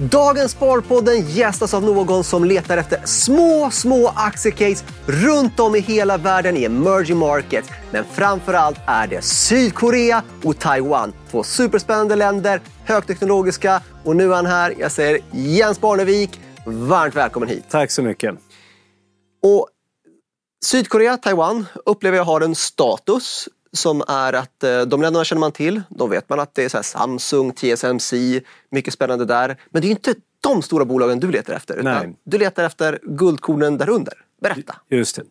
Dagens Sparpodden gästas av någon som letar efter små, små aktiecase runt om i hela världen i emerging markets. Men framför allt är det Sydkorea och Taiwan. Två superspännande länder, högteknologiska. Och nu är han här. Jag säger Jens Barnevik, varmt välkommen hit. Tack så mycket. Och Sydkorea, Taiwan upplever jag har en status som är att eh, de länderna känner man till. Då vet man att det är så Samsung, TSMC, mycket spännande där. Men det är inte de stora bolagen du letar efter. Utan du letar efter guldkornen därunder. Berätta. Just det.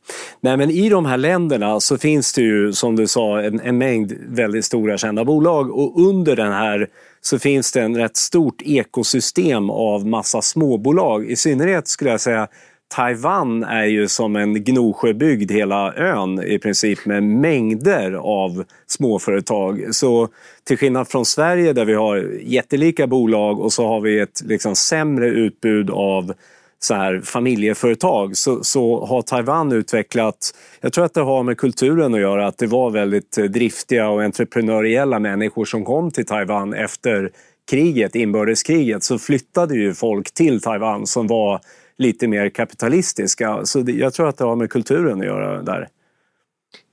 Nej, men I de här länderna så finns det ju som du sa en, en mängd väldigt stora kända bolag och under den här så finns det en rätt stort ekosystem av massa småbolag. I synnerhet skulle jag säga Taiwan är ju som en Gnosjöbygd hela ön i princip med mängder av småföretag. Så till skillnad från Sverige där vi har jättelika bolag och så har vi ett liksom sämre utbud av så här familjeföretag så, så har Taiwan utvecklat, jag tror att det har med kulturen att göra, att det var väldigt driftiga och entreprenöriella människor som kom till Taiwan efter kriget, inbördeskriget, så flyttade ju folk till Taiwan som var lite mer kapitalistiska. Så det, jag tror att det har med kulturen att göra där.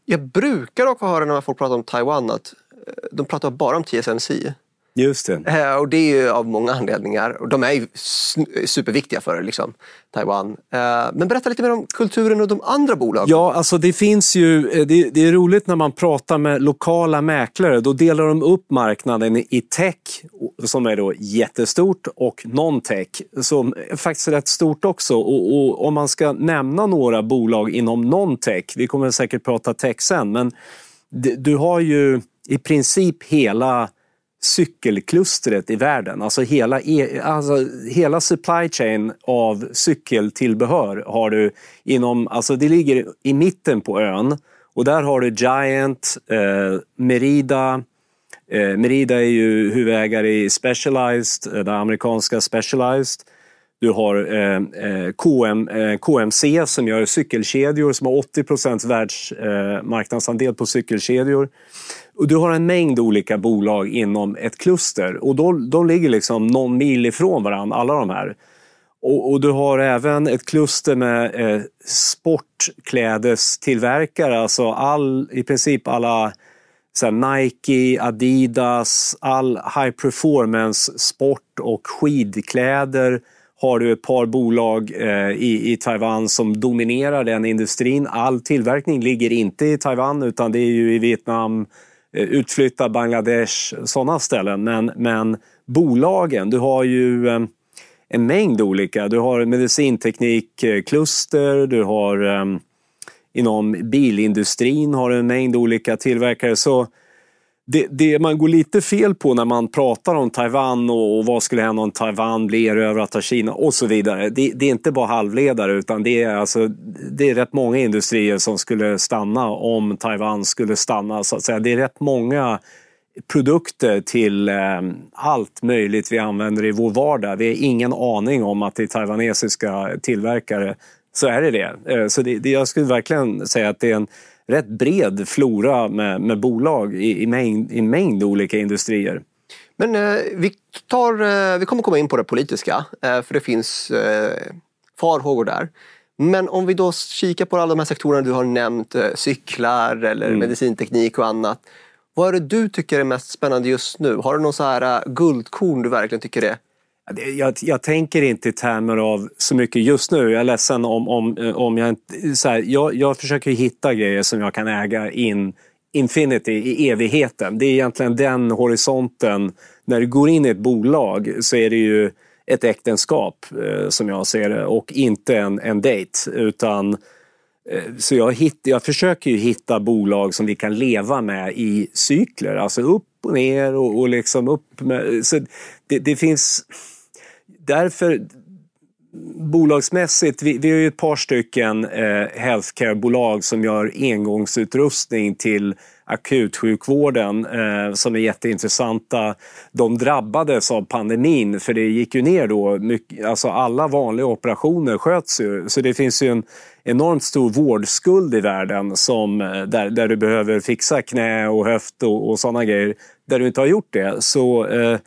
Jag brukar också höra när folk pratar om Taiwan att eh, de pratar bara om TSMC. Just det. Eh, och det är ju av många anledningar. Och de är ju superviktiga för liksom, Taiwan. Eh, men berätta lite mer om kulturen och de andra bolagen. Ja, alltså det finns ju, eh, det, det, är roligt när man pratar med lokala mäklare. Då delar de upp marknaden i tech, som är då jättestort, och non-tech, som är faktiskt rätt stort också. Och, och om man ska nämna några bolag inom non-tech, vi kommer säkert prata tech sen, men du har ju i princip hela cykelklustret i världen. Alltså hela, e, alltså hela supply chain av cykeltillbehör har du inom, alltså det ligger i mitten på ön och där har du Giant, eh, Merida, eh, Merida är ju huvudägare i Specialized, eh, det amerikanska Specialized. Du har eh, KM, eh, KMC eh, som gör cykelkedjor som har 80% världsmarknadsandel eh, på cykelkedjor. Och du har en mängd olika bolag inom ett kluster och då, de ligger liksom någon mil ifrån varandra, alla de här. Och, och du har även ett kluster med eh, sportklädestillverkare, alltså all, i princip alla så Nike, Adidas, all high performance sport och skidkläder har du ett par bolag eh, i, i Taiwan som dominerar den industrin. All tillverkning ligger inte i Taiwan utan det är ju i Vietnam, Eh, utflytta Bangladesh, sådana ställen. Men, men bolagen, du har ju eh, en mängd olika. Du har medicinteknikkluster, eh, du har inom bilindustrin har du en mängd olika tillverkare. Så det, det, man går lite fel på när man pratar om Taiwan och, och vad skulle hända om Taiwan blir erövrat av Kina och så vidare. Det, det, är inte bara halvledare utan det är, alltså, det är rätt många industrier som skulle stanna om Taiwan skulle stanna. Så att säga. Det är rätt många produkter till eh, allt möjligt vi använder i vår vardag. Vi har ingen aning om att det är taiwanesiska tillverkare. Så är det det. Eh, så det, det, jag skulle verkligen säga att det är en rätt bred flora med, med bolag i, i, mängd, i mängd olika industrier. Men eh, vi, tar, eh, vi kommer komma in på det politiska, eh, för det finns eh, farhågor där. Men om vi då kikar på alla de här sektorerna du har nämnt, eh, cyklar eller mm. medicinteknik och annat. Vad är det du tycker är mest spännande just nu? Har du någon så här eh, guldkorn du verkligen tycker är jag, jag, tänker inte i termer av så mycket just nu. Jag är ledsen om, om, eh, om jag inte... Så här, jag, jag försöker hitta grejer som jag kan äga in infinity, i evigheten. Det är egentligen den horisonten. När du går in i ett bolag så är det ju ett äktenskap eh, som jag ser det och inte en, en dejt. Utan, eh, så jag, hitt, jag försöker ju hitta bolag som vi kan leva med i cykler, alltså upp och ner och, och liksom upp med, så det, det finns därför bolagsmässigt, vi, vi har ju ett par stycken eh, healthcare-bolag som gör engångsutrustning till akutsjukvården eh, som är jätteintressanta. De drabbades av pandemin för det gick ju ner då. Mycket, alltså alla vanliga operationer sköts ju. Så det finns ju en enormt stor vårdskuld i världen som, eh, där, där du behöver fixa knä och höft och, och sådana grejer. Där du inte har gjort det. Så eh,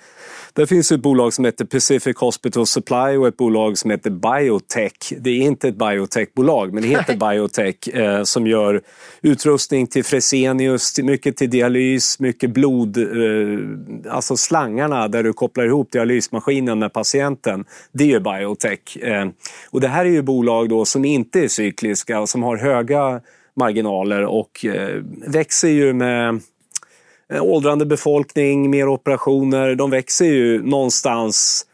där finns ett bolag som heter Pacific Hospital Supply och ett bolag som heter Biotech. Det är inte ett biotechbolag, men det heter Biotech eh, som gör utrustning till Fresenius, mycket till dialys, mycket blod, eh, alltså slangarna där du kopplar ihop dialysmaskinen med patienten. Det är Biotech. Eh, och det här är ju bolag då som inte är cykliska och som har höga marginaler och eh, växer ju med Eh, åldrande befolkning, mer operationer. De växer ju någonstans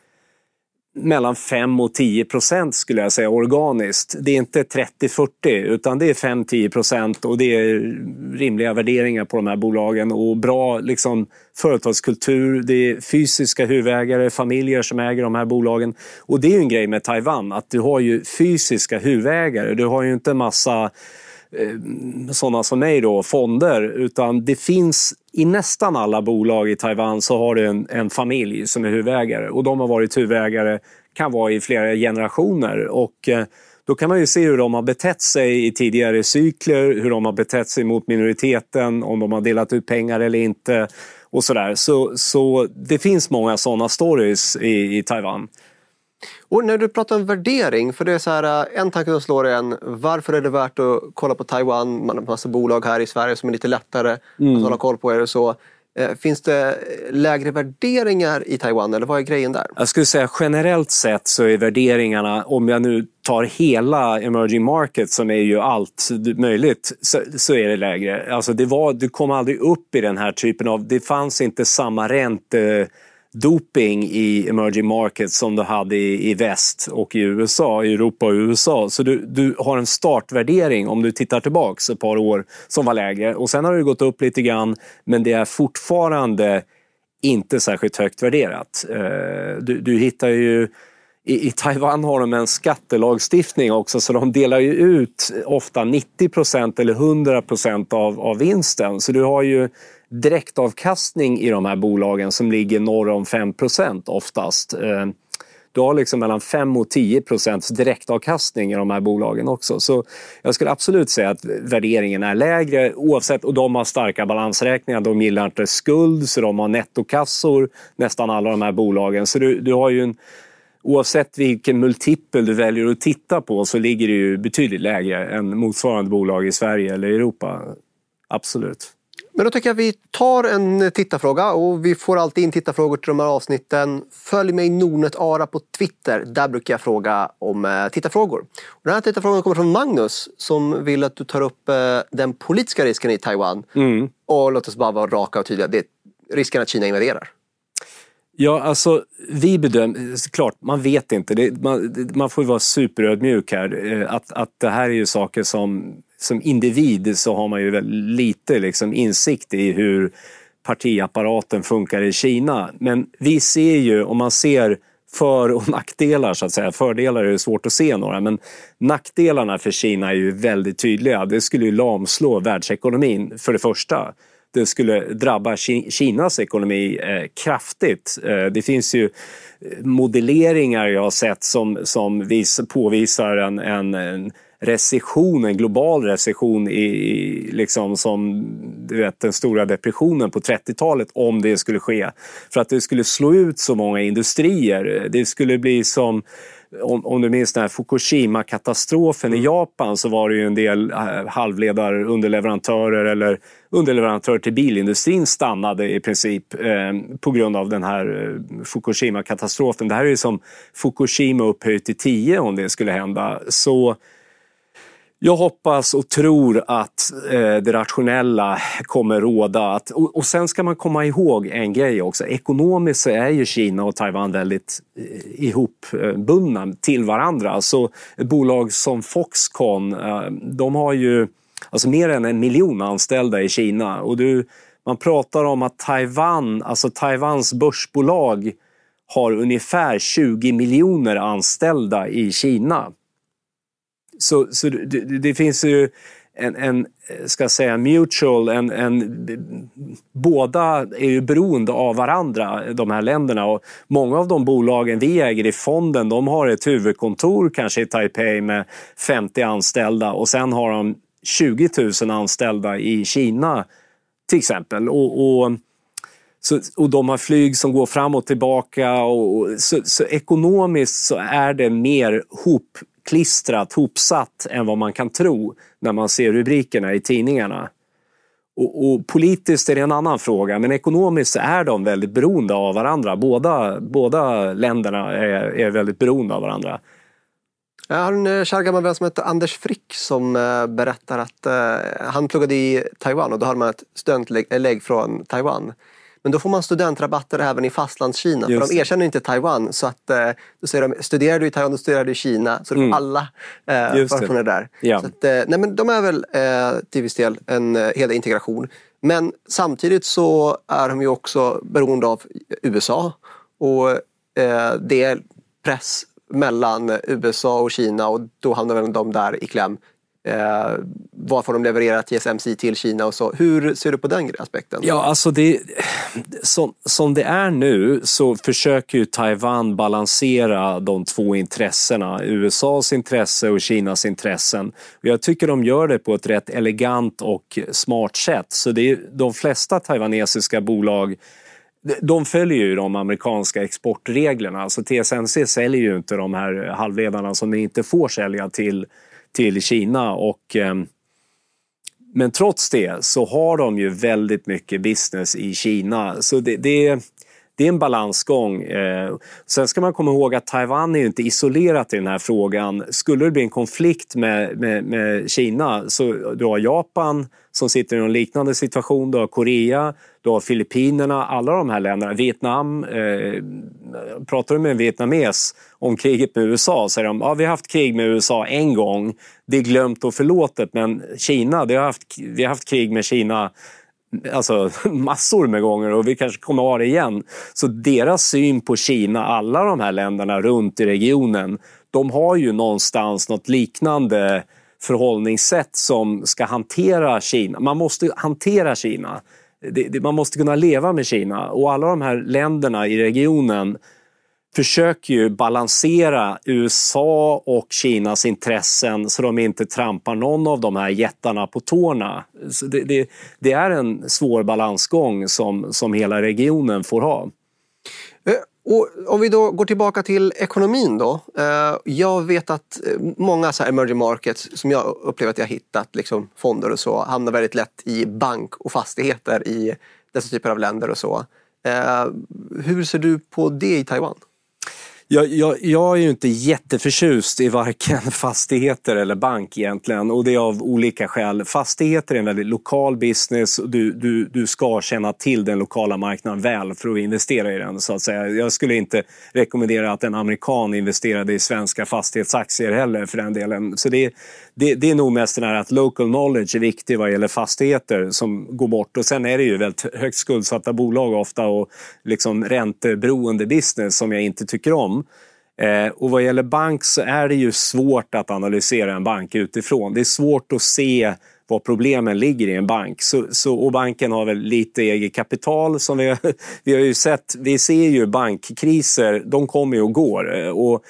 mellan 5 och 10 procent skulle jag säga organiskt. Det är inte 30-40 utan det är 5-10 procent och det är rimliga värderingar på de här bolagen och bra liksom, företagskultur. Det är fysiska huvudägare, familjer som äger de här bolagen. Och det är ju en grej med Taiwan att du har ju fysiska huvudägare. Du har ju inte en massa Eh, sådana som mig då, fonder, utan det finns i nästan alla bolag i Taiwan så har du en, en familj som är huvudägare och de har varit huvudägare, kan vara i flera generationer och eh, då kan man ju se hur de har betett sig i tidigare cykler, hur de har betett sig mot minoriteten, om de har delat ut pengar eller inte och sådär. Så, så det finns många sådana stories i, i Taiwan. Och när du pratar om värdering, för det är så här, en tanke som slår en, varför är det värt att kolla på Taiwan? Man har massa bolag här i Sverige som är lite lättare mm. att hålla koll på. Det så? Eh, finns det lägre värderingar i Taiwan eller vad är grejen där? Jag skulle säga generellt sett så är värderingarna, om jag nu tar hela emerging market som är ju allt möjligt, så, så är det lägre. Alltså det var, du kom aldrig upp i den här typen av, det fanns inte samma ränte doping i emerging markets som du hade i, i väst och i USA, i Europa och USA. Så du, du har en startvärdering om du tittar tillbaks ett par år som var lägre och sen har det gått upp lite grann men det är fortfarande inte särskilt högt värderat. Eh, du, du hittar ju i, Taiwan har de en skattelagstiftning också så de delar ju ut ofta 90% eller 100 av, av vinsten. Så du har ju direktavkastning i de här bolagen som ligger norr om 5% oftast. Eh, du har liksom mellan 5 och 10 procents direktavkastning i de här bolagen också. Så jag skulle absolut säga att värderingen är lägre oavsett, och de har starka balansräkningar. De gillar inte skuld, så de har nettokassor, nästan alla de här bolagen. Så du, du har ju en, oavsett vilken multipel du väljer att titta på så ligger det ju betydligt lägre än motsvarande bolag i Sverige eller Europa. Absolut. Men då tycker jag vi tar en tittarfråga och vi får alltid in tittarfrågor till de här avsnitten. Följ mig Nordnet Ara på Twitter. Där brukar jag fråga om eh, tittarfrågor. Och den här tittarfrågan kommer från Magnus som vill att du tar upp eh, den politiska risken i Taiwan. Mm. Och låt oss bara vara raka och tydliga. Det är risken att Kina invaderar. Ja, alltså vi bedömer, klart man vet inte, det, man, man får vara superödmjuk här. Eh, att, att det här är ju saker som som individ så har man ju väldigt lite liksom insikt i hur partiapparaten funkar i Kina. Men vi ser ju, om man ser för och nackdelar så att säga. Fördelar är det svårt att se några men nackdelarna för Kina är ju väldigt tydliga. Det skulle ju lamslå världsekonomin för det första. Det skulle drabba Kinas ekonomi eh, kraftigt. Eh, det finns ju eh, modelleringar jag har sett som, som vis, påvisar en, en, en recession, en global recession i, liksom som du vet, den stora depressionen på 30-talet om det skulle ske. För att det skulle slå ut så många industrier. Det skulle bli som om, om du minns den här Fukushima-katastrofen i mm. Japan så var det ju en del äh, halvledarunderleverantörer eller underleverantörer till bilindustrin stannade i princip eh, på grund av den här eh, Fukushima-katastrofen. Det här är ju som Fukushima upphöjt till 10 om det skulle hända. Så jag hoppas och tror att eh, det rationella kommer råda. Att, och, och, sen ska man komma ihåg en grej också. Ekonomiskt så är ju Kina och Taiwan väldigt eh, ihopbundna till varandra. Så ett bolag som Foxconn, eh, de har ju alltså mer än en miljon anställda i Kina. Och du, man pratar om att Taiwan, alltså Taiwans börsbolag har ungefär 20 miljoner anställda i Kina. Så, så det, det finns ju en, en, ska säga mutual, en, en, båda är ju beroende av varandra, de här länderna. Och många av de bolagen vi äger i fonden, de har ett huvudkontor kanske i Taipei med 50 anställda och sen har de 20 000 anställda i Kina till exempel. Och, och Så, och de har flyg som går fram och tillbaka. Och, och så, så, ekonomiskt så är det mer klistrat, hopsatt än vad man kan tro när man ser rubrikerna i tidningarna. Och, och, politiskt är det en annan fråga, men ekonomiskt är de väldigt beroende av varandra. Båda, båda länderna är, är väldigt beroende av varandra. Jag har en eh, kär gammal vän som heter Anders Frick som eh, berättar att eh, han pluggade i Taiwan och då hade man ett studentlägg från Taiwan. Men då får man studentrabatter även i fastlandskina för de erkänner inte Taiwan. Så att, uh, då säger de, studerar du i Taiwan, då studerar du i Kina. Så mm. alla uh, förmåner där. Ja. Så att, uh, nej, men de är väl uh, till viss del en uh, hel integration. Men samtidigt så är de ju också beroende av USA. Och det är press mellan USA och Kina och då hamnar de där i kläm. Eh, varför de levererar TSMC till Kina och så. Hur ser du på den aspekten? Ja, alltså det, som, som det är nu så försöker ju Taiwan balansera de två intressena, USAs intresse och Kinas intressen. Jag tycker de gör det på ett rätt elegant och smart sätt. Så det är, de flesta taiwanesiska bolag de följer ju de amerikanska exportreglerna. Alltså TSMC säljer ju inte de här halvledarna som de inte får sälja till, till Kina. Och, eh, men trots det så har de ju väldigt mycket business i Kina. Så det, det, det är en balansgång. Eh, sen ska man komma ihåg att Taiwan är ju inte isolerat i den här frågan. Skulle det bli en konflikt med, med, med Kina så du har Japan som sitter i en liknande situation, du har Korea, du har Filippinerna, alla de här länderna, Vietnam. Eh, pratar du med en vietnames om kriget med USA säger de ja, vi har haft krig med USA en gång, det är glömt och förlåtet men Kina, det har haft, vi har haft krig med Kina alltså, massor med gånger och vi kanske kommer att ha det igen. Så deras syn på Kina, alla de här länderna runt i regionen, de har ju någonstans något liknande förhållningssätt som ska hantera Kina. Man måste hantera Kina. man måste kunna leva med Kina och alla de här länderna i regionen försöker ju balansera USA och Kinas intressen så de inte trampar någon av de här jättarna på tårna. Det, det, det, är en svår balansgång som, som hela regionen får ha. Eh, och om vi då går tillbaka till ekonomin då. Eh, jag vet att eh, många så emerging markets som jag upplever att jag hittat liksom fonder och så hamnar väldigt lätt i bank och fastigheter i dessa typer av länder och så. Hur ser du på det i Taiwan? Jag, jag, jag, är ju inte jätteförtjust i varken fastigheter eller bank egentligen och det är av olika skäl. Fastigheter är en väldigt lokal business och du, du, du ska känna till den lokala marknaden väl för att investera i den. Så att säga. Jag skulle inte rekommendera att en amerikan investerade i svenska fastighetsaktier heller för den delen. Så det, det, det är nog mest den här att local knowledge är viktig vad gäller fastigheter som går bort. Och sen är det ju väldigt högt skuldsatta bolag ofta och liksom ränteberoende business som jag inte tycker om. Eh, och vad gäller bank så är det ju svårt att analysera en bank utifrån. Det är svårt att se var problemen ligger i en bank. Så, så, och banken har väl lite eget kapital som vi, vi har ju sett. Vi ser ju bankkriser, de kommer ju och går. Eh, och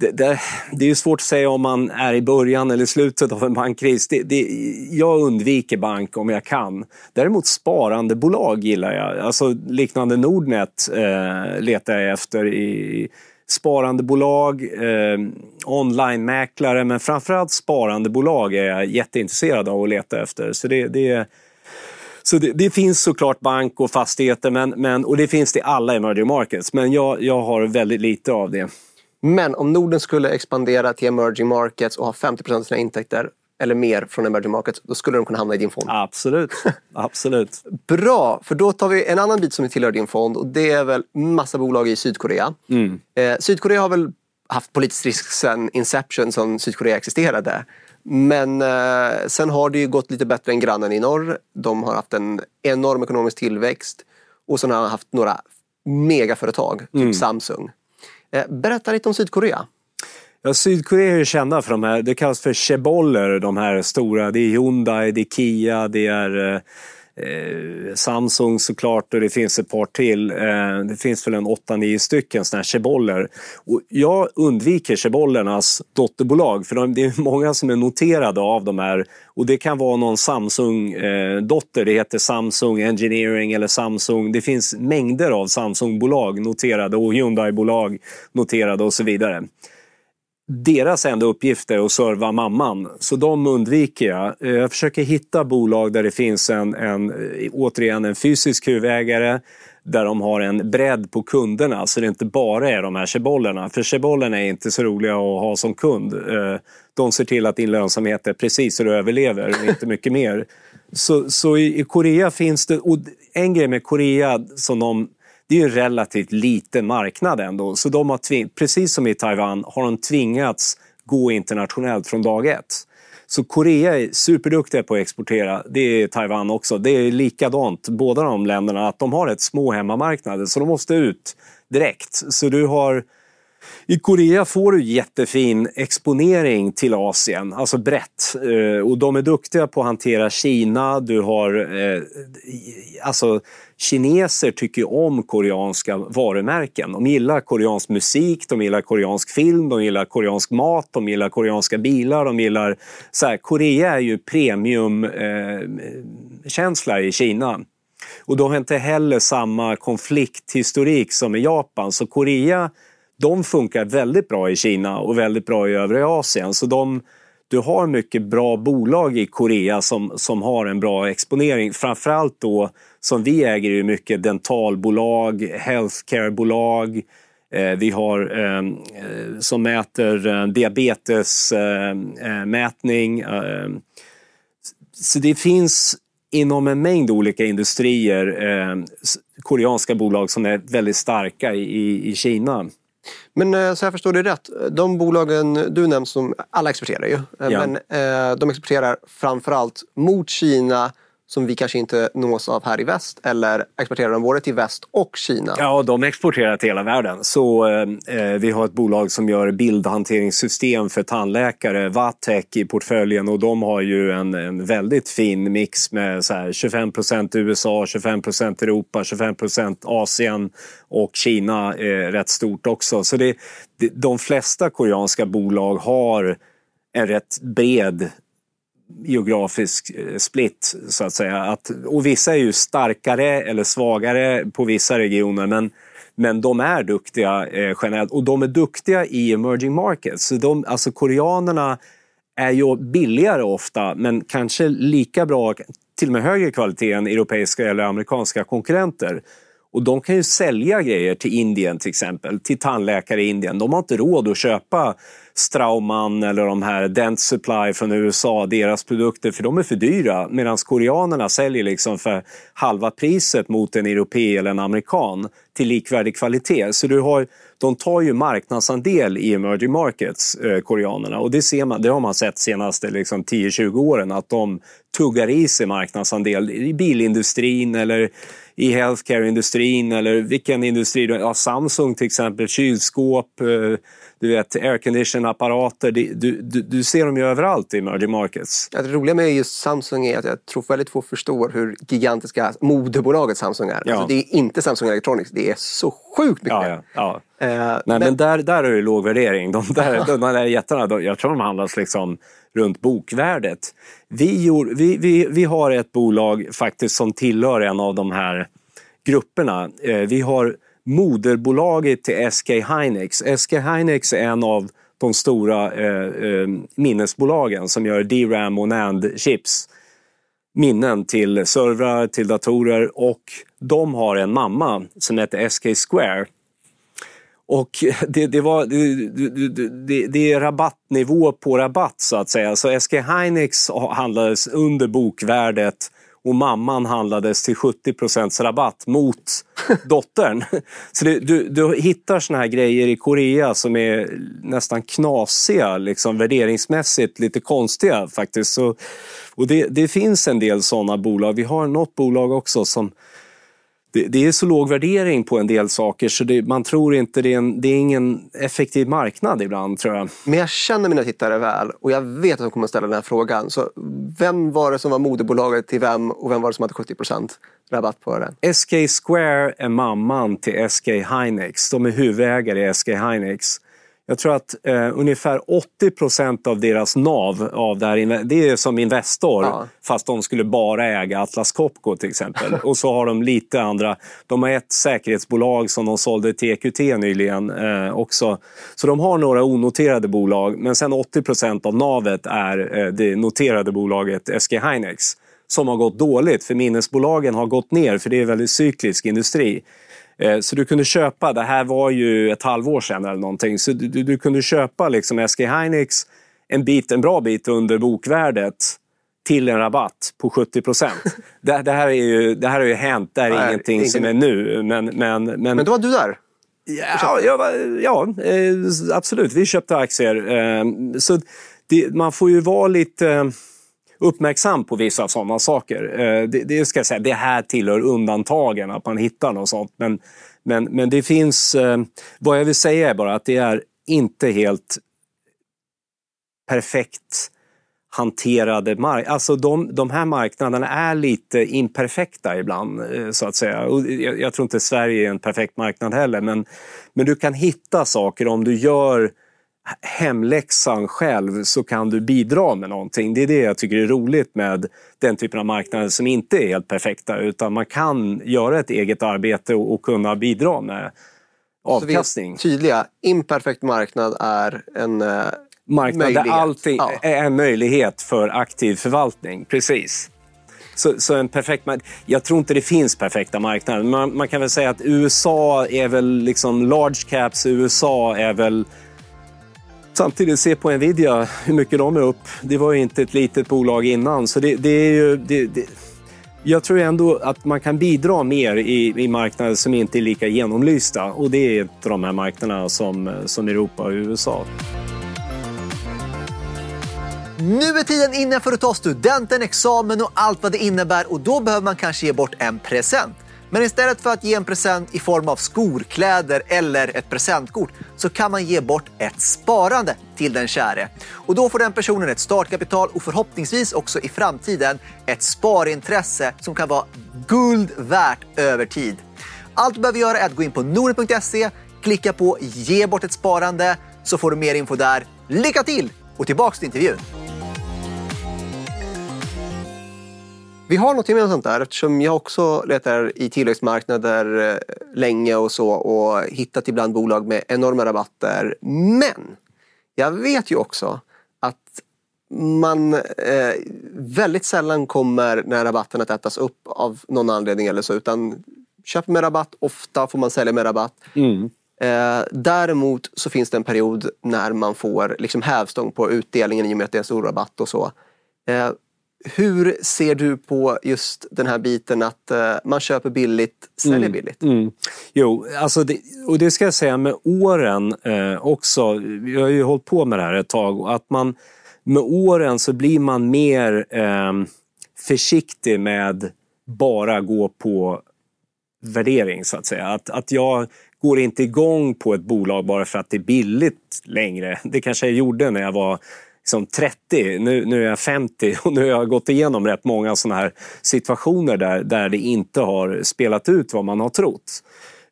det, det, det, är svårt att säga om man är i början eller slutet av en bankkris. Det, det, jag undviker bank om jag kan. Däremot sparandebolag gillar jag. Alltså liknande Nordnet eh, letar jag efter i sparandebolag, eh, online-mäklare men framförallt sparandebolag är jag jätteintresserad av att leta efter. Så det, det så det, det, finns såklart bank och fastigheter men, men, och det finns det i alla emerging markets men jag, jag har väldigt lite av det. Men om Norden skulle expandera till emerging markets och ha 50 av sina intäkter eller mer från emerging markets, då skulle de kunna hamna i din fond. Absolut. Absolut. Bra, för då tar vi en annan bit som tillhör din fond och det är väl massa bolag i Sydkorea. Mm. Eh, Sydkorea har väl haft politisk risk sedan Inception som Sydkorea existerade. Men eh, sen har det ju gått lite bättre än grannen i norr. De har haft en enorm ekonomisk tillväxt och sen har de haft några megaföretag, typ mm. Samsung. Eh, berätta lite om Sydkorea. Ja, Sydkorea är ju kända för de här, det kallas för cheboller, de här stora. Det är Hyundai, det är Kia, det är Eh, eh Samsung såklart och det finns ett par till. Eh, det finns väl en 8-9 stycken sådana här cheboller. Och jag undviker chebollernas dotterbolag för de, det är många som är noterade av de här och det kan vara någon Samsung-dotter, eh, det heter Samsung Engineering eller Samsung. Det finns mängder av Samsung-bolag noterade och Hyundai-bolag noterade och så vidare deras enda uppgift är att serva mamman, så de undviker jag. Eh, jag försöker hitta bolag där det finns en, en, eh, återigen en fysisk huvudägare, där de har en bredd på kunderna, så det inte bara är de här chebollerna. För chebollerna är inte så roliga att ha som kund. Eh, de ser till att din lönsamhet är precis så du överlever, inte mycket mer. Så, så i Korea finns det, och en grej med Korea som de det är en relativt liten marknad ändå. Så de har precis som i Taiwan har de tvingats gå internationellt från dag ett. Så Korea är superduktiga på att exportera. Det är Taiwan också. Det är likadant, båda de länderna, att de har ett små hemmamarknader så de måste ut direkt. Så du har i Korea får du jättefin exponering till Asien, alltså brett. Eh, och de är duktiga på att hantera Kina. Du har, eh, alltså, kineser tycker om koreanska varumärken. De gillar koreansk musik, de gillar koreansk film, de gillar koreansk mat, de gillar koreanska bilar. De gillar, så här, Korea är ju premiumkänsla eh, i Kina. Och de har inte heller samma konflikthistorik som i Japan. Så Korea de funkar väldigt bra i Kina och väldigt bra i övriga Asien. Så de, du har mycket bra bolag i Korea som, som har en bra exponering. Framförallt då som vi äger ju mycket dentalbolag, healthcarebolag. Eh, vi har ehm, eh, som mäter eh, diabetesmätning. Eh, eh, så det finns inom en mängd olika industrier eh, koreanska bolag som är väldigt starka i, i Kina. Men eh, så jag förstår det rätt, de bolagen du nämnt som alla exporterar ju, eh, ja. men eh, de exporterar framförallt mot Kina som vi kanske inte nås av här i väst? Eller exporterar de både till väst och Kina? Ja, de exporterar till hela världen. Så eh, eh vi har ett bolag som gör bildhanteringssystem för tandläkare, Vatec i portföljen och de har ju en, en väldigt fin mix med så här 25 procent USA, 25 procent Europa, 25 procent Asien och Kina är rätt stort också. Så det, de flesta koreanska bolag har en rätt bred geografisk eh, split så att säga. Att, och vissa är ju starkare eller svagare på vissa regioner men, men de är duktiga eh, generellt och de är duktiga i emerging markets. Så de, alltså koreanerna är ju billigare ofta men kanske lika bra, till och med högre kvalitet än europeiska eller amerikanska konkurrenter. Och de kan ju sälja grejer till Indien till exempel, till tandläkare i Indien. De har inte råd att köpa Straumann eller de här Dent Supply från USA, deras produkter, för de är för dyra. Medan koreanerna säljer liksom för halva priset mot en europé eller en amerikan till likvärdig kvalitet. Så du har, de tar ju marknadsandel i emerging markets, eh, koreanerna. Och det, ser man, det har man sett senaste liksom, 10-20 åren, att de tuggar i sig marknadsandel i bilindustrin eller i healthcare-industrin eller vilken industri, ja, Samsung till exempel, kylskåp, eh, du vet aircondition-apparater. Du, du, du, ser dem ju överallt i emerging markets. Ja, det roliga med just Samsung är att jag tror väldigt få förstår hur gigantiska moderbolaget Samsung är. Ja. Alltså, det är inte Samsung Electronics, det är så sjukt mycket. Ja, ja, ja. Uh, Nej, men... men, där, där är det låg värdering. De där, de där jättarna, de, jag tror de handlas liksom runt bokvärdet. Vi, gjorde, vi, vi, vi har ett bolag faktiskt som tillhör en av de här grupperna. Eh, vi har moderbolaget till SK Hynix. SK Hynix är en av de stora eh, eh minnesbolagen som gör DRAM och NAND-chips. Minnen till servrar, till datorer och de har en mamma som heter SK Square. Och det, det, var, det, det, det, är rabattnivå på rabatt så att säga. Så SK Hynix handlades under bokvärdet och mamman handlades till 70% rabatt mot dottern. Så det, du, du hittar såna här grejer i Korea som är nästan knasiga, liksom värderingsmässigt lite konstiga faktiskt. Så, och det, det finns en del sådana bolag. Vi har något bolag också som det, det, är så låg värdering på en del saker så det, man tror inte det är, en, det är ingen effektiv marknad ibland tror jag. Men jag känner mina tittare väl och jag vet att de kommer att ställa den här frågan. Så vem var det som var moderbolaget till vem och vem var det som hade 70% rabatt på den? SK Square är mamman till SK Hynix. De är huvudägare i SK Hynix. Jag tror att eh, ungefär 80 procent av deras NAV av det här, det är som Investor, ja. fast de skulle bara äga Atlas Copco till exempel. Och så har de lite andra, de har ett säkerhetsbolag som de sålde till EQT nyligen eh, också. Så de har några onoterade bolag, men sen 80 procent av navet är eh, det noterade bolaget SG Hynix som har gått dåligt, för minnesbolagen har gått ner, för det är väldigt cyklisk industri. Eh, så du kunde köpa, det här var ju ett halvår sedan eller någonting, så du, du kunde köpa liksom SG Hynix en, bit, en bra bit under bokvärdet till en rabatt på 70 procent. det, det, här är ju, det här har ju hänt, det här är Nej, ingenting ingen... som är nu. Men, men, men, men då var du där? Ja, ja, ja eh, absolut. Vi köpte aktier. Eh, så det, man får ju vara lite uppmärksam på vissa sådana saker. Eh, det, det, ska jag säga, det här tillhör undantagen, att man hittar något sånt. Men, men, men det finns... Eh, vad jag vill säga är bara att det är inte helt perfekt hanterade mark Alltså de, de här marknaderna är lite imperfekta ibland, eh, så att säga. Och jag, jag tror inte Sverige är en perfekt marknad heller, men, men du kan hitta saker om du gör hemläxan själv så kan du bidra med någonting. Det är det jag tycker är roligt med den typen av marknader som inte är helt perfekta utan man kan göra ett eget arbete och, och kunna bidra med avkastning. Så vi är tydliga, imperfekt marknad är en uh, marknad möjlighet. där allting ja. är en möjlighet för aktiv förvaltning. Precis. Så, så, en perfekt Jag tror inte det finns perfekta marknader. Man, man kan väl säga att USA är väl liksom large caps. USA är väl Samtidigt, se på Nvidia, hur mycket de är upp. Det var ju inte ett litet bolag innan. Så det, det är ju, det, det, jag tror ändå att man kan bidra mer i, i marknader som inte är lika genomlysta. Och det är inte de här marknaderna som, som Europa och USA. Nu är tiden inne för att ta studenten, examen och allt vad det innebär och då behöver man kanske ge bort en present. Men istället för att ge en present i form av skor, kläder eller ett presentkort så kan man ge bort ett sparande till den käre. Och då får den personen ett startkapital och förhoppningsvis också i framtiden ett sparintresse som kan vara guld värt över tid. Allt du behöver göra är att gå in på Nordnet.se. klicka på ge bort ett sparande så får du mer info där. Lycka till och tillbaks till intervjun! Vi har något gemensamt där eftersom jag också letar i tillväxtmarknader eh, länge och så och hittat ibland bolag med enorma rabatter. Men jag vet ju också att man eh, väldigt sällan kommer när rabatten att ätas upp av någon anledning eller så utan köper med rabatt, ofta får man sälja med rabatt. Mm. Eh, däremot så finns det en period när man får liksom hävstång på utdelningen i och med att det är en stor rabatt och så. Eh, hur ser du på just den här biten att uh, man köper billigt, säljer mm, billigt? Mm. Jo, alltså det, och det ska jag säga med åren eh, också. Vi har ju hållit på med det här ett tag. Att man, med åren så blir man mer eh, försiktig med bara gå på värdering så att säga. Att, att jag går inte igång på ett bolag bara för att det är billigt längre. Det kanske jag gjorde när jag var liksom 30, nu, nu är jag 50 och nu har jag gått igenom rätt många sådana här situationer där, där det inte har spelat ut vad man har trott.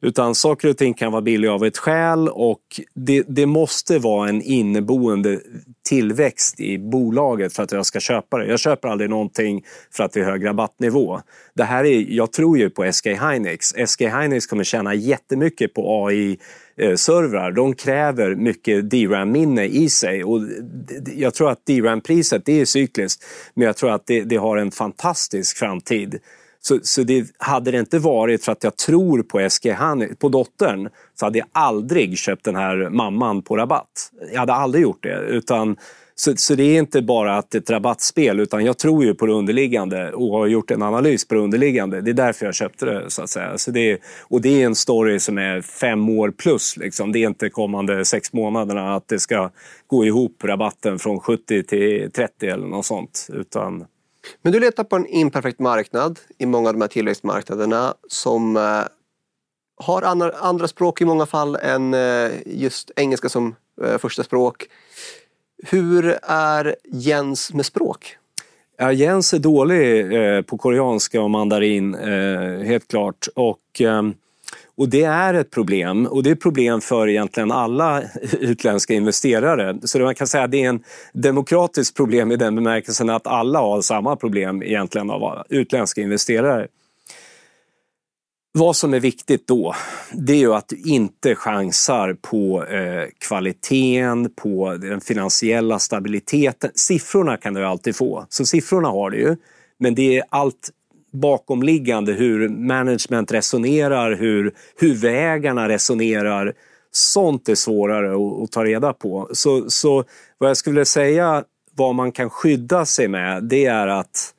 Utan saker och ting kan vara billiga av ett skäl och det, det, måste vara en inneboende tillväxt i bolaget för att jag ska köpa det. Jag köper aldrig någonting för att det är hög rabattnivå. Det här är, jag tror ju på SK Hynix. SK Hynix kommer tjäna jättemycket på AI eh, servrar, de kräver mycket DRAM-minne i sig. Och jag tror att DRAM-priset det är cykliskt, men jag tror att det, det har en fantastisk framtid. Så, så det, hade det inte varit för att jag tror på SG på dottern så hade jag aldrig köpt den här mamman på rabatt. Jag hade aldrig gjort det. Utan så, så, det är inte bara att ett rabattspel utan jag tror ju på det underliggande och har gjort en analys på det underliggande. Det är därför jag köpte det. så att säga. Så det är, och det är en story som är fem år plus. Liksom. Det är inte kommande sex månaderna att det ska gå ihop rabatten från 70 till 30 eller något sånt. Utan men du letar på en imperfekt marknad i många av de här tillväxtmarknaderna som eh, har andra, språk i många fall än eh, just engelska som eh, första språk. Hur är Jens med språk? Ja, Jens är dålig på koreanska och mandarin, helt klart. Och, ehm, och det är ett problem. Och det är ett problem för egentligen alla utländska investerare. Så man kan säga att det är en demokratiskt problem i den bemärkelsen att alla har samma problem egentligen av utländska investerare. Vad som är viktigt då, det är ju att du inte chansar på eh, kvaliteten, på den finansiella stabiliteten. Siffrorna kan du alltid få, så siffrorna har du ju. Men det är allt bakomliggande, hur management resonerar, hur huvudägarna resonerar. Sånt är svårare att, att ta reda på. Så, så vad jag skulle säga, vad man kan skydda sig med, det är att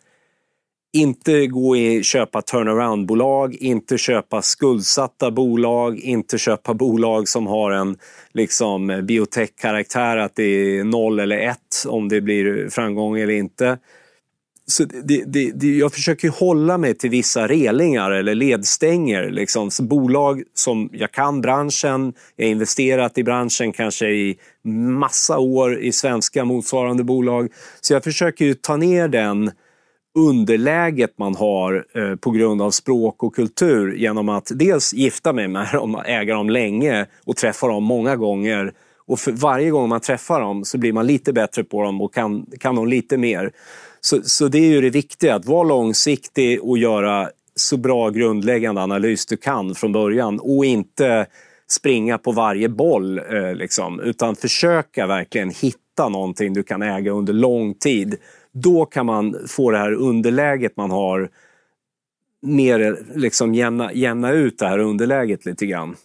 inte gå och köpa turnaround-bolag, inte köpa skuldsatta bolag, inte köpa bolag som har en liksom, biotech-karaktär, att det är noll eller ett om det blir framgång eller inte. Så det, det, det, jag försöker hålla mig till vissa relingar eller ledstänger. Liksom. Så bolag som jag kan branschen, jag har investerat i branschen kanske i massa år i svenska motsvarande bolag. Så jag försöker ju ta ner den underläget man har eh, på grund av språk och kultur genom att dels gifta mig med dem, äga dem länge och träffa dem många gånger. Och för varje gång man träffar dem så blir man lite bättre på dem och kan, kan dem lite mer. Så, så det är ju det viktiga, att vara långsiktig och göra så bra grundläggande analys du kan från början och inte springa på varje boll, eh, liksom, utan försöka verkligen hitta någonting du kan äga under lång tid då kan man få det här underläget man har mer liksom jämna, jämna ut det här underläget lite grann.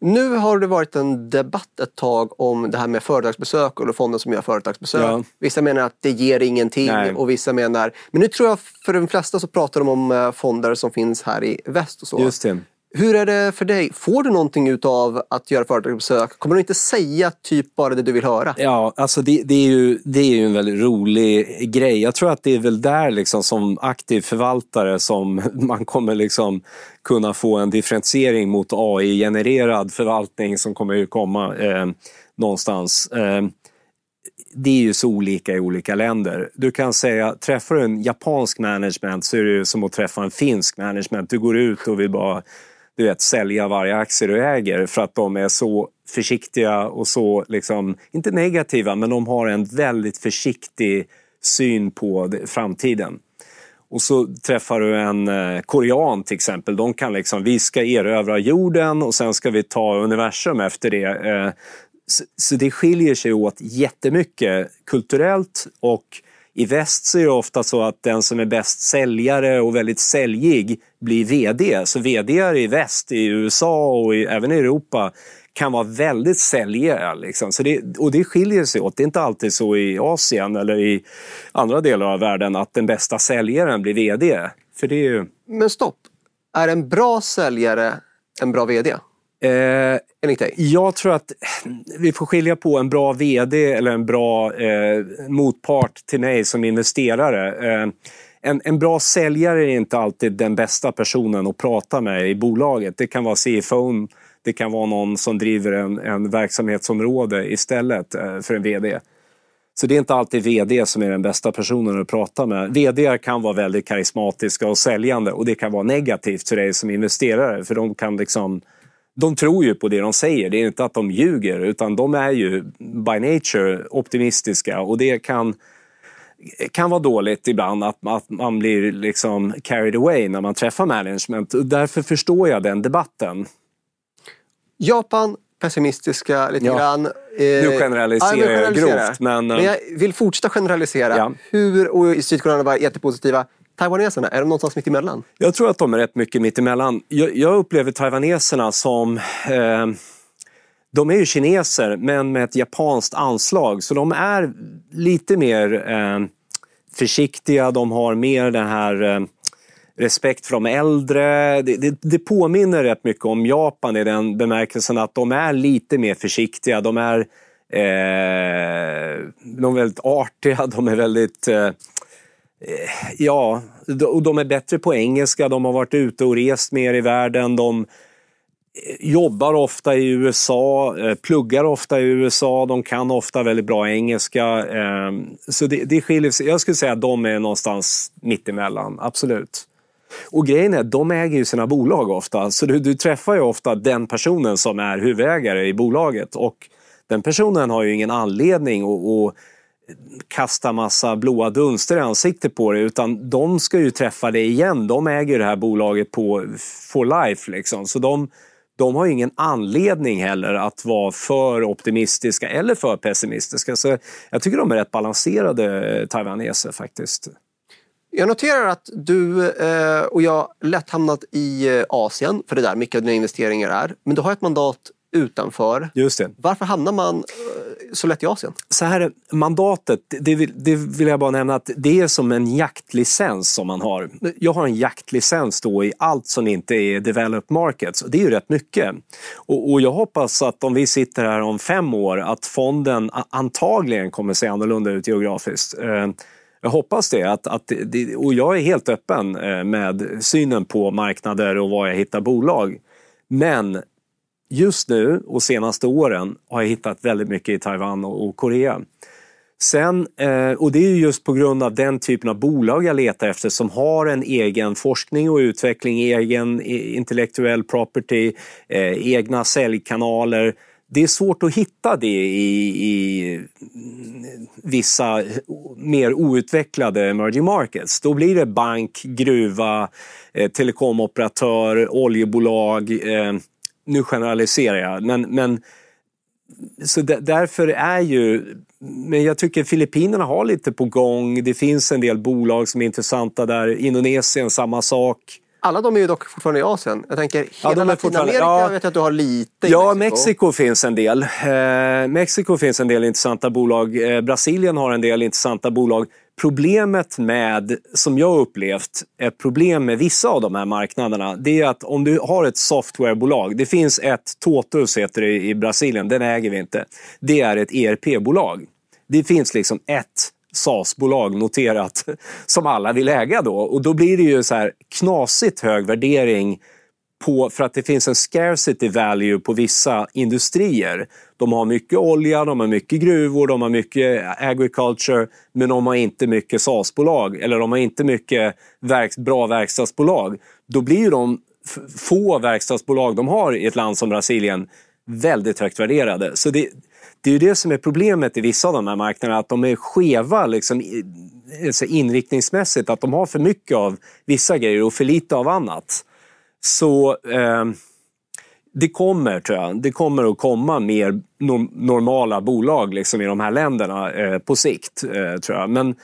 Nu har det varit en debatt ett tag om det här med företagsbesök och fonden som gör företagsbesök. Ja. Vissa menar att det ger ingenting Nej. och vissa menar... Men nu tror jag för de flesta så pratar de om eh, fonder som finns här i väst och så. Just det. Hur är det för dig? Får du någonting av att göra företagsbesök? Kommer du inte säga typ bara det du vill höra? Ja, alltså det, det, är ju, det är ju en väldigt rolig grej. Jag tror att det är väl där liksom som aktiv förvaltare som man kommer liksom kunna få en differentiering mot AI-genererad förvaltning som kommer ju komma eh, någonstans. Eh, det är ju så olika i olika länder. Du kan säga, träffar du en japansk management så är det som att träffa en finsk management. Du går ut och vill bara du vet, sälja varje aktie du äger för att de är så försiktiga och så, liksom, inte negativa, men de har en väldigt försiktig syn på framtiden. Och så träffar du en eh, korean till exempel. De kan liksom, vi ska erövra jorden och sen ska vi ta universum efter det. Eh, så det skiljer sig åt jättemycket kulturellt och i väst så är det ofta så att den som är bäst säljare och väldigt säljig blir VD. Så VD i väst, i USA och i, även i Europa kan vara väldigt säljiga. Liksom. Så det, och det skiljer sig åt. Det är inte alltid så i Asien eller i andra delar av världen att den bästa säljaren blir VD. För det är ju... Men stopp! Är en bra säljare en bra VD? Eh, enligt dig? Jag tror att vi får skilja på en bra VD eller en bra eh, motpart till mig som investerare. Eh, en, en bra säljare är inte alltid den bästa personen att prata med i bolaget. Det kan vara CFO, det kan vara någon som driver en, en verksamhetsområde istället eh, för en VD. Så det är inte alltid VD som är den bästa personen att prata med. VD kan vara väldigt karismatiska och säljande och det kan vara negativt för dig som investerare för de kan liksom de tror ju på det de säger. Det är inte att de ljuger utan de är ju by nature optimistiska och det kan kan vara dåligt ibland att, att man blir liksom carried away när man träffar management. Därför förstår jag den debatten. Japan, pessimistiska lite ja. grann. Eh, nu generaliserar jag grovt. Men, men jag vill fortsätta generalisera. Ja. Hur, och i Sydkorea var jättepositiva. Taiwaneserna, är de någonstans mitt emellan? Jag tror att de är rätt mycket mitt emellan. Jag, jag upplever taiwaneserna som eh, de är ju kineser men med ett japanskt anslag så de är lite mer eh, försiktiga, de har mer den här eh, respekt för de äldre. Det, det, det, påminner rätt mycket om Japan i den bemärkelsen att de är lite mer försiktiga. De är, eh, de är väldigt artiga, de är väldigt eh, Eh, ja, och de är bättre på engelska, de har varit ute och rest mer i världen, de eh, jobbar ofta i USA, eh, pluggar ofta i USA, de kan ofta väldigt bra engelska. Ehm, så det, det skiljer sig. Jag skulle säga att de är någonstans mittemellan, absolut. Och grejen är, de äger ju sina bolag ofta, så du, du träffar ju ofta den personen som är huvudägare i bolaget och den personen har ju ingen anledning att, att kasta massa blåa dunster i ansiktet på dig utan de ska ju träffa dig igen. De äger det här bolaget på for life liksom. Så de, de har ingen anledning heller att vara för optimistiska eller för pessimistiska. Så jag tycker de är rätt balanserade eh, taiwaneser faktiskt. Jag noterar att du eh, och jag lätt hamnat i eh, Asien, för det är där mycket av dina investeringar är. Men du har ett mandat utanför. Just det. Varför hamnar man eh, så lätt i Asien? Så här, mandatet, det vill, det vill jag bara nämna att det är som en jaktlicens som man har. Jag har en jaktlicens då i allt som inte är developed markets. Det är ju rätt mycket. Och, och jag hoppas att om vi sitter här om fem år att fonden antagligen kommer se annorlunda ut geografiskt. Eh, jag hoppas det, att, att, och jag är helt öppen eh, med synen på marknader och var jag hittar bolag. Men just nu och senaste åren har jag hittat väldigt mycket i Taiwan och Korea. Sen, eh, och det är just på grund av den typen av bolag jag letar efter som har en egen forskning och utveckling, egen intellektuell property, eh, egna säljkanaler. Det är svårt att hitta det i, i vissa mer outvecklade emerging markets. Då blir det bank, gruva, eh, telekomoperatör, oljebolag, nu generaliserar jag, men, men så därför är ju... Men jag tycker Filippinerna har lite på gång. Det finns en del bolag som är intressanta där. Indonesien, samma sak. Alla de är ju dock fortfarande i Asien. Jag tänker, hela ja, Latinamerika ja, vet jag att du har lite Ja, Mexiko. Mexiko finns en del. Eh, Mexiko finns en del intressanta bolag. Eh, Brasilien har en del intressanta bolag. Problemet med, som jag upplevt, ett problem med vissa av de här marknaderna, det är att om du har ett softwarebolag, det finns ett, Totus heter det i Brasilien, den äger vi inte. Det är ett ERP-bolag. Det finns liksom ett SAS-bolag noterat som alla vill äga då och då blir det ju så här knasigt hög värdering på, för att det finns en scarcity value på vissa industrier. De har mycket olja, de har mycket gruvor, de har mycket agriculture, men de har inte mycket SAS-bolag eller de har inte mycket verk, bra verkstadsbolag. Då blir ju de få verkstadsbolag de har i ett land som Brasilien väldigt högt värderade. Så det, det är ju det som är problemet i vissa av de här marknaderna, att de är skeva liksom, alltså inriktningsmässigt, att de har för mycket av vissa grejer och för lite av annat. Så eh, det kommer, tror jag, det kommer att komma mer normala bolag liksom, i de här länderna eh, på sikt, eh, tror jag. Men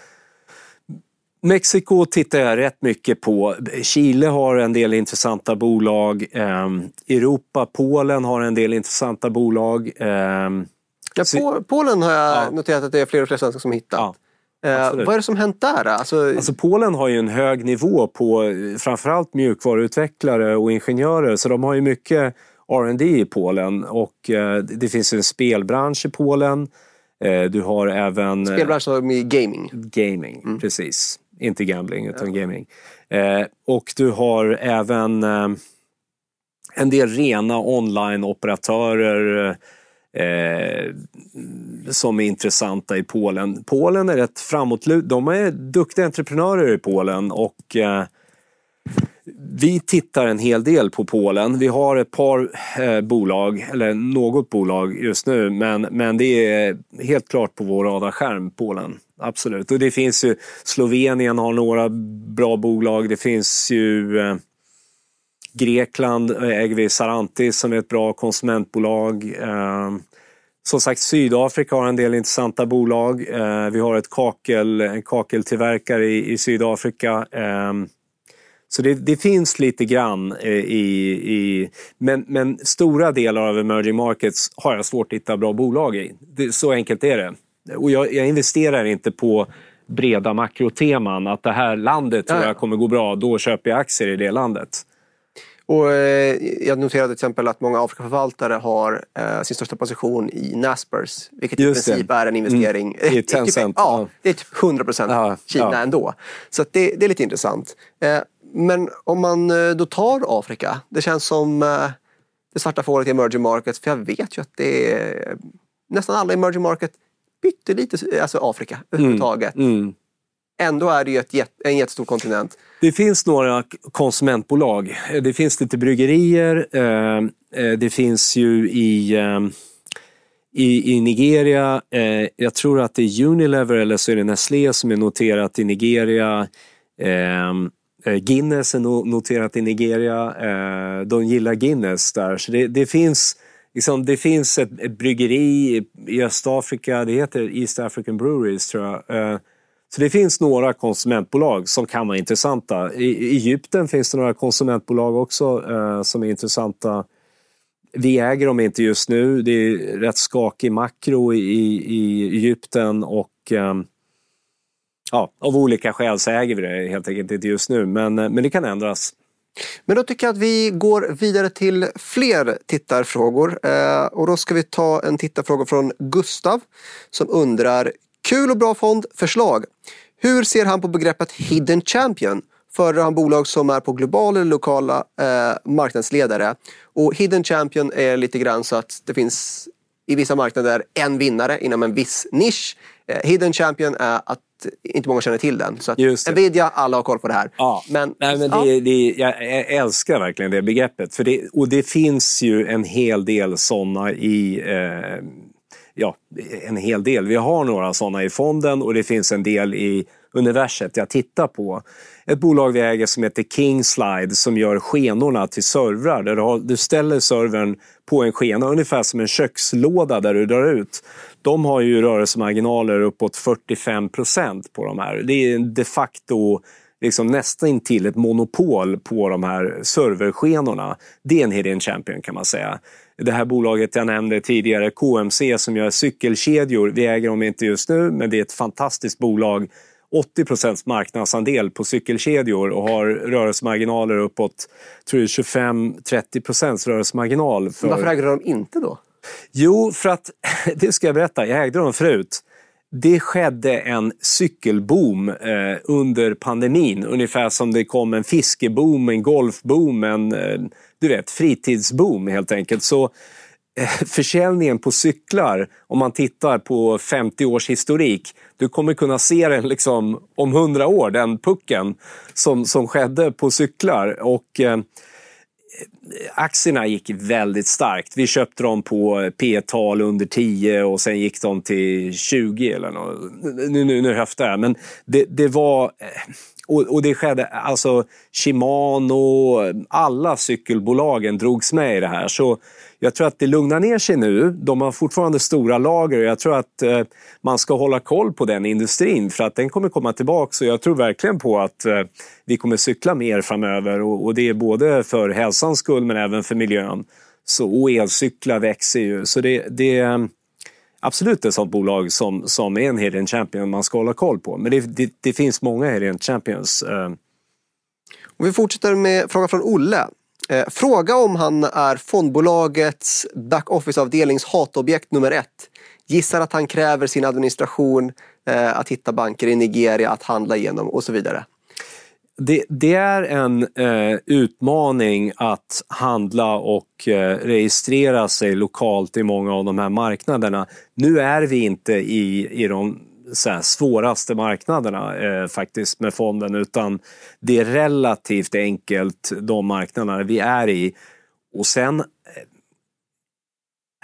Mexiko tittar jag rätt mycket på. Chile har en del intressanta bolag. Eh, Europa, Polen har en del intressanta bolag. Eh, Ja, Polen har jag ja. noterat att det är fler och fler svenskar som hittat. Ja. Eh, vad är det som hänt där? Alltså... alltså... Polen har ju en hög nivå på framförallt mjukvaruutvecklare och ingenjörer så de har ju mycket R&D i Polen och eh, det finns en spelbransch i Polen. Eh, du har även... Spelbransch med gaming? Gaming, mm. precis. Inte gambling utan ja. gaming. Eh, och du har även eh, en del rena online-operatörer eh, som är intressanta i Polen. Polen är rätt framåtlut. De är duktiga entreprenörer i Polen och eh, vi tittar en hel del på Polen. Vi har ett par eh, bolag, eller något bolag just nu, men, men det är helt klart på vår radarskärm, Polen. Absolut. Och det finns ju, Slovenien har några bra bolag. Det finns ju eh, Grekland äger vi Sarantis som är ett bra konsumentbolag. Eh, som sagt, Sydafrika har en del intressanta bolag. Ehm, vi har ett kakel, en kakeltillverkare i, i Sydafrika. Ehm, så det, det, finns lite grann eh, i... i men, men, stora delar av emerging markets har jag svårt att hitta bra bolag i. Det, så enkelt är det. Och jag, jag investerar inte på breda makroteman, att det här landet tror jag kommer gå bra, då köper jag aktier i det landet. Och eh, jag noterade till exempel att många Afrikaförvaltare har eh, sin största position i Naspers. Vilket Just i princip det. är en investering. Mm. I eh, typ, Tencent, ja, ja. det är typ 100 procent Ja, Kina ja. ändå. Så det, det är lite intressant. Eh, men om man eh, då tar Afrika. Det känns som eh, det svarta fåret i emerging markets. För jag vet ju att det är nästan alla emerging market pyttelite, alltså Afrika överhuvudtaget. Mm. Ändå är det ju ett, jätt- en jättestor kontinent. Det finns några konsumentbolag. Eh, det finns lite bryggerier. Eh, eh, det finns ju i, i, i Nigeria. Jag tror att det är Unilever eller så är det Nestlé som är noterat i Nigeria. Guinness är noterat i Nigeria. De gillar Guinness där. Så det, det finns Liksom, det finns ett, ett bryggeri i- i Östafrika, det heter East African Breweries tror jag. Så det finns några konsumentbolag som kan vara intressanta. I i Egypten finns det några konsumentbolag också eh, som är intressanta. Vi äger dem inte just nu. Det är rätt skakig makro i, i Egypten och eh, ja, av olika skäl så äger vi det helt enkelt inte just nu. Men, eh, men det kan ändras. Men då tycker jag att vi går vidare till fler tittarfrågor. Eh, och då ska vi ta en tittarfråga från Gustav som undrar Kul och bra fond, förslag. Hur ser han på begreppet hidden champion? Föredrar han bolag som är på globala eller lokala eh, marknadsledare? Och hidden champion är lite grann så att det finns i vissa marknader en vinnare inom en viss nisch. Eh, hidden champion är att inte många känner till den. Så att. Nvidia, alla har koll på det här. Ja, Men, Nej, men ja. det, det, jag älskar verkligen det begreppet. För det, och det finns ju en hel del sådana i... Eh, ja, en hel del. Vi har några sådana i fonden och det finns en del i universet jag tittar på. Ett bolag vi äger som heter Kingslide som gör skenorna till servrar. Där du, har, du ställer servern på en skena, ungefär som en kökslåda där du drar ut. De har ju rörelsemarginaler uppåt 45 procent på de här. Det är de facto liksom nästan till ett monopol på de här serverskenorna. Det är en hidden champion kan man säga. Det här bolaget jag nämnde tidigare, KMC som gör cykelkedjor, vi äger dem inte just nu men det är ett fantastiskt bolag. 80 procents marknadsandel på cykelkedjor och har rörelsemarginaler uppåt tror jag, 25-30 procents rörelsemarginal. För... Varför äger de inte då? Jo, för att, det ska jag berätta, jag ägde dem förut. Det skedde en cykelboom eh, under pandemin, ungefär som det kom en fiskeboom, en golfboom, en eh, du vet, fritidsboom helt enkelt. Så eh, försäljningen på cyklar, om man tittar på 50 års historik, du kommer kunna se den liksom om 100 år, den pucken som, som skedde på cyklar. Och eh, eh, aktierna gick väldigt starkt. Vi köpte dem på P-tal under 10 och sen gick de till 20 eller något. Nu, nu, nu höftar jag, men det, det var... eh, och, och det skedde, alltså Shimano, alla cykelbolagen drogs med i det här. Så jag tror att det lugnar ner sig nu. De har fortfarande stora lager och jag tror att eh, man ska hålla koll på den industrin för att den kommer komma tillbaka. Så jag tror verkligen på att eh, vi kommer cykla mer framöver och, och det är både för hälsans skull men även för miljön. Så, och elcyklar växer ju. Så det, det eh, absolut ett sånt bolag som, som är en hidden champion man ska hålla koll på. Men det, det, det finns många hidden champions. Eh. Och vi fortsätter med fråga från Olle. Eh, fråga om han är fondbolagets backoffice-avdelnings hatobjekt nummer ett. Gissar att han kräver sin administration eh, att hitta banker i Nigeria att handla igenom och så vidare. Det, det är en eh, utmaning att handla och eh, registrera sig lokalt i många av de här marknaderna. Nu är vi inte i, i de så här, svåraste marknaderna eh, faktiskt med fonden utan det är relativt enkelt de marknaderna vi är i. Och sen eh,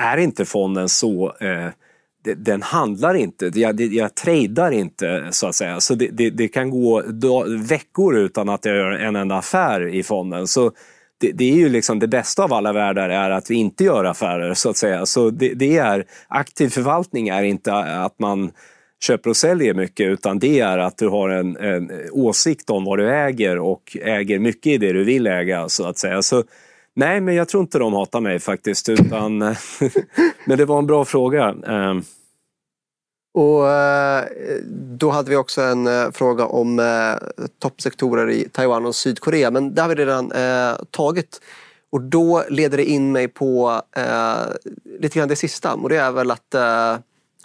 är inte fonden så eh, den handlar inte, jag, jag tradar inte så att säga. Så det, det, det kan gå veckor utan att jag gör en enda affär i fonden. Så det, det är ju liksom det bästa av alla världar är att vi inte gör affärer så att säga. Så det, det är, aktiv förvaltning är inte att man köper och säljer mycket utan det är att du har en, en åsikt om vad du äger och äger mycket i det du vill äga så att säga. Så Nej, men jag tror inte de hatar mig faktiskt. Utan, men det var en bra fråga. Ehm, Och eh, då hade vi också en eh, fråga om eh, toppsektorer i Taiwan och Sydkorea, men det har vi redan tagit. Och då leder det in mig på lite grann det sista och det är väl att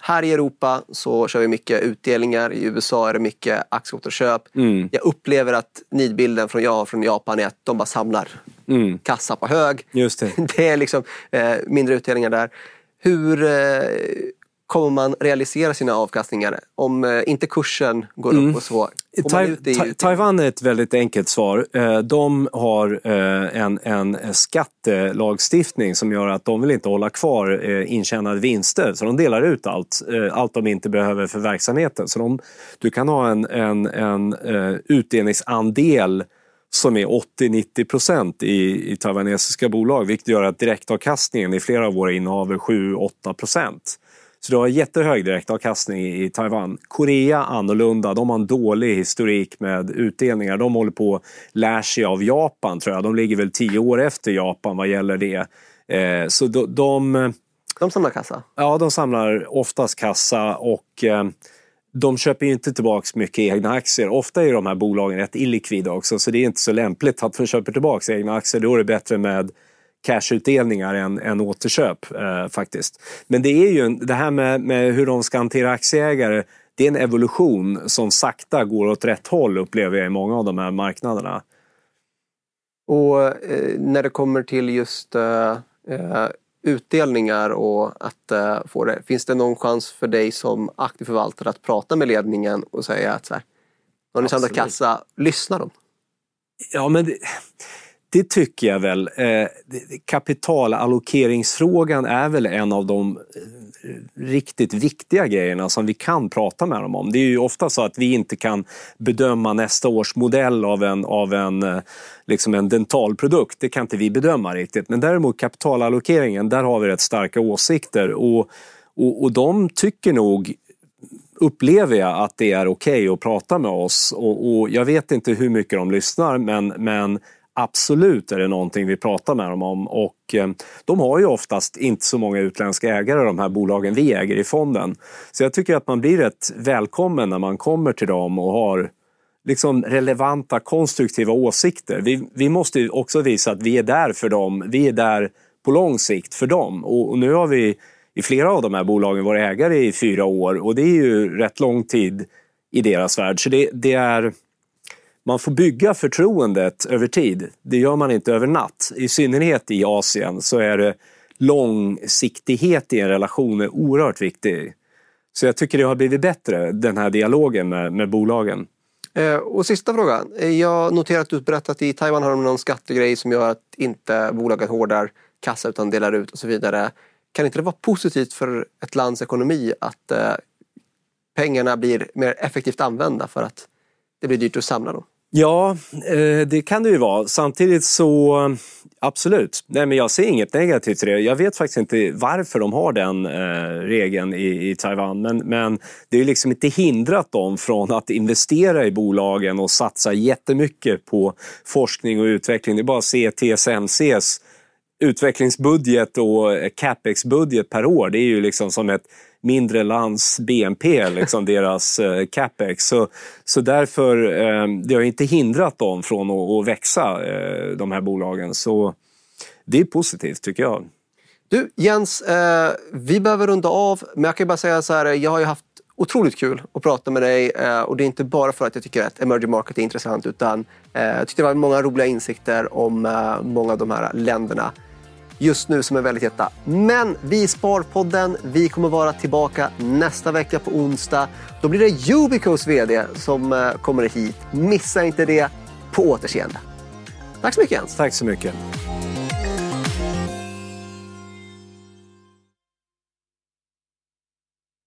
här i Europa så kör vi mycket utdelningar. I USA är det mycket aktieåterköp. Mm. Jag upplever att nidbilden från jag från Japan är att de bara samlar mm. kassa på hög. Just det. det är liksom eh, mindre utdelningar där. Hur, eh, kommer man realisera sina avkastningar om eh, inte kursen går mm. upp och så? Ta ta Taiwan är ett väldigt enkelt svar. Eh, de har eh, en, en skattelagstiftning som gör att de vill inte hålla kvar intjänade vinster. Så de delar ut allt, allt de inte behöver för verksamheten. Så de, du kan ha en, en, en utdelningsandel som är 80-90 procent i, i taiwanesiska bolag vilket gör att direktavkastningen i flera av våra innehav är 7-8 procent. Så du har jättehög direktavkastning i Taiwan. Korea annorlunda, de har en dålig historik med utdelningar. De håller på att lära sig av Japan tror jag. De ligger väl tio år efter Japan vad gäller det. Eh, så de, de, de samlar kassa? Ja, de samlar oftast kassa och eh, de köper ju inte tillbaka mycket egna aktier. Ofta är de här bolagen rätt illikvida också så det är inte så lämpligt att de köper tillbaka egna aktier. Då är det bättre med cashutdelningar än, än återköp eh, faktiskt. Men det är ju det här med, med hur de ska hantera aktieägare det är en evolution som sakta går åt rätt håll upplever jag i många av de här marknaderna. Och eh, när det kommer till just eh, eh utdelningar och att eh, få det. Finns det någon chans för dig som aktiv förvaltare att prata med ledningen och säga att så här, har ni samlat kassa, lyssna de? Ja, men det, det tycker jag väl. Eh, kapitalallokeringsfrågan är väl en av de eh, riktigt viktiga grejerna som vi kan prata med dem om. Det är ju ofta så att vi inte kan bedöma nästa års modell av en, av en, eh, liksom en dentalprodukt. Det kan inte vi bedöma riktigt. Men däremot kapitalallokeringen, där har vi rätt starka åsikter och, och, och de tycker nog upplever jag att det är okej okay att prata med oss och, och, jag vet inte hur mycket de lyssnar men, men absolut är det någonting vi pratar med dem om och eh, de har ju oftast inte så många utländska ägare de här bolagen vi äger i fonden. Så jag tycker att man blir rätt välkommen när man kommer till dem och har liksom relevanta konstruktiva åsikter. Vi, vi måste också visa att vi är där för dem. Vi är där på lång sikt för dem och, och nu har vi i flera av de här bolagen varit ägare i fyra år och det är ju rätt lång tid i deras värld. Så det, det är man får bygga förtroendet över tid. Det gör man inte över natt. I synnerhet i Asien så är det långsiktighet i en relation är oerhört viktig. Så jag tycker det har blivit bättre, den här dialogen med, med bolagen. Eh, och sista frågan. Eh, jag noterar att du berättat att i Taiwan har de någon skattegrej som gör att inte bolaget hårdar kassa utan delar ut och så vidare. Kan inte det vara positivt för ett lands ekonomi att eh, pengarna blir mer effektivt använda för att det blir dyrt att samla dem? Ja, eh, det kan det ju vara. Samtidigt så absolut. Nej, men jag ser inget negativt i det. Jag vet faktiskt inte varför de har den eh, regeln i, i Taiwan. Men, men det är liksom inte hindrat dem från att investera i bolagen och satsa jättemycket på forskning och utveckling. Det är bara att se TSMCs utvecklingsbudget och eh, capex-budget per år. Det är ju liksom som ett mindre lands BNP, liksom deras eh, capex. Så, så därför, eh, det har inte hindrat dem från att, att växa, eh, de här bolagen. Så det är positivt tycker jag. Du Jens, eh, vi behöver runda av, men jag kan bara säga så här, jag har ju haft otroligt kul att prata med dig eh, och det är inte bara för att jag tycker att emerging market är intressant utan eh, jag tyckte det var många roliga insikter om eh, många av de här länderna just nu som är väldigt heta. Men vi Sparpodden, vi kommer vara tillbaka nästa vecka på onsdag. Då blir det Ubicos VD som eh, kommer hit. Missa inte det. På återseende. Tack så mycket Jens. Tack så mycket.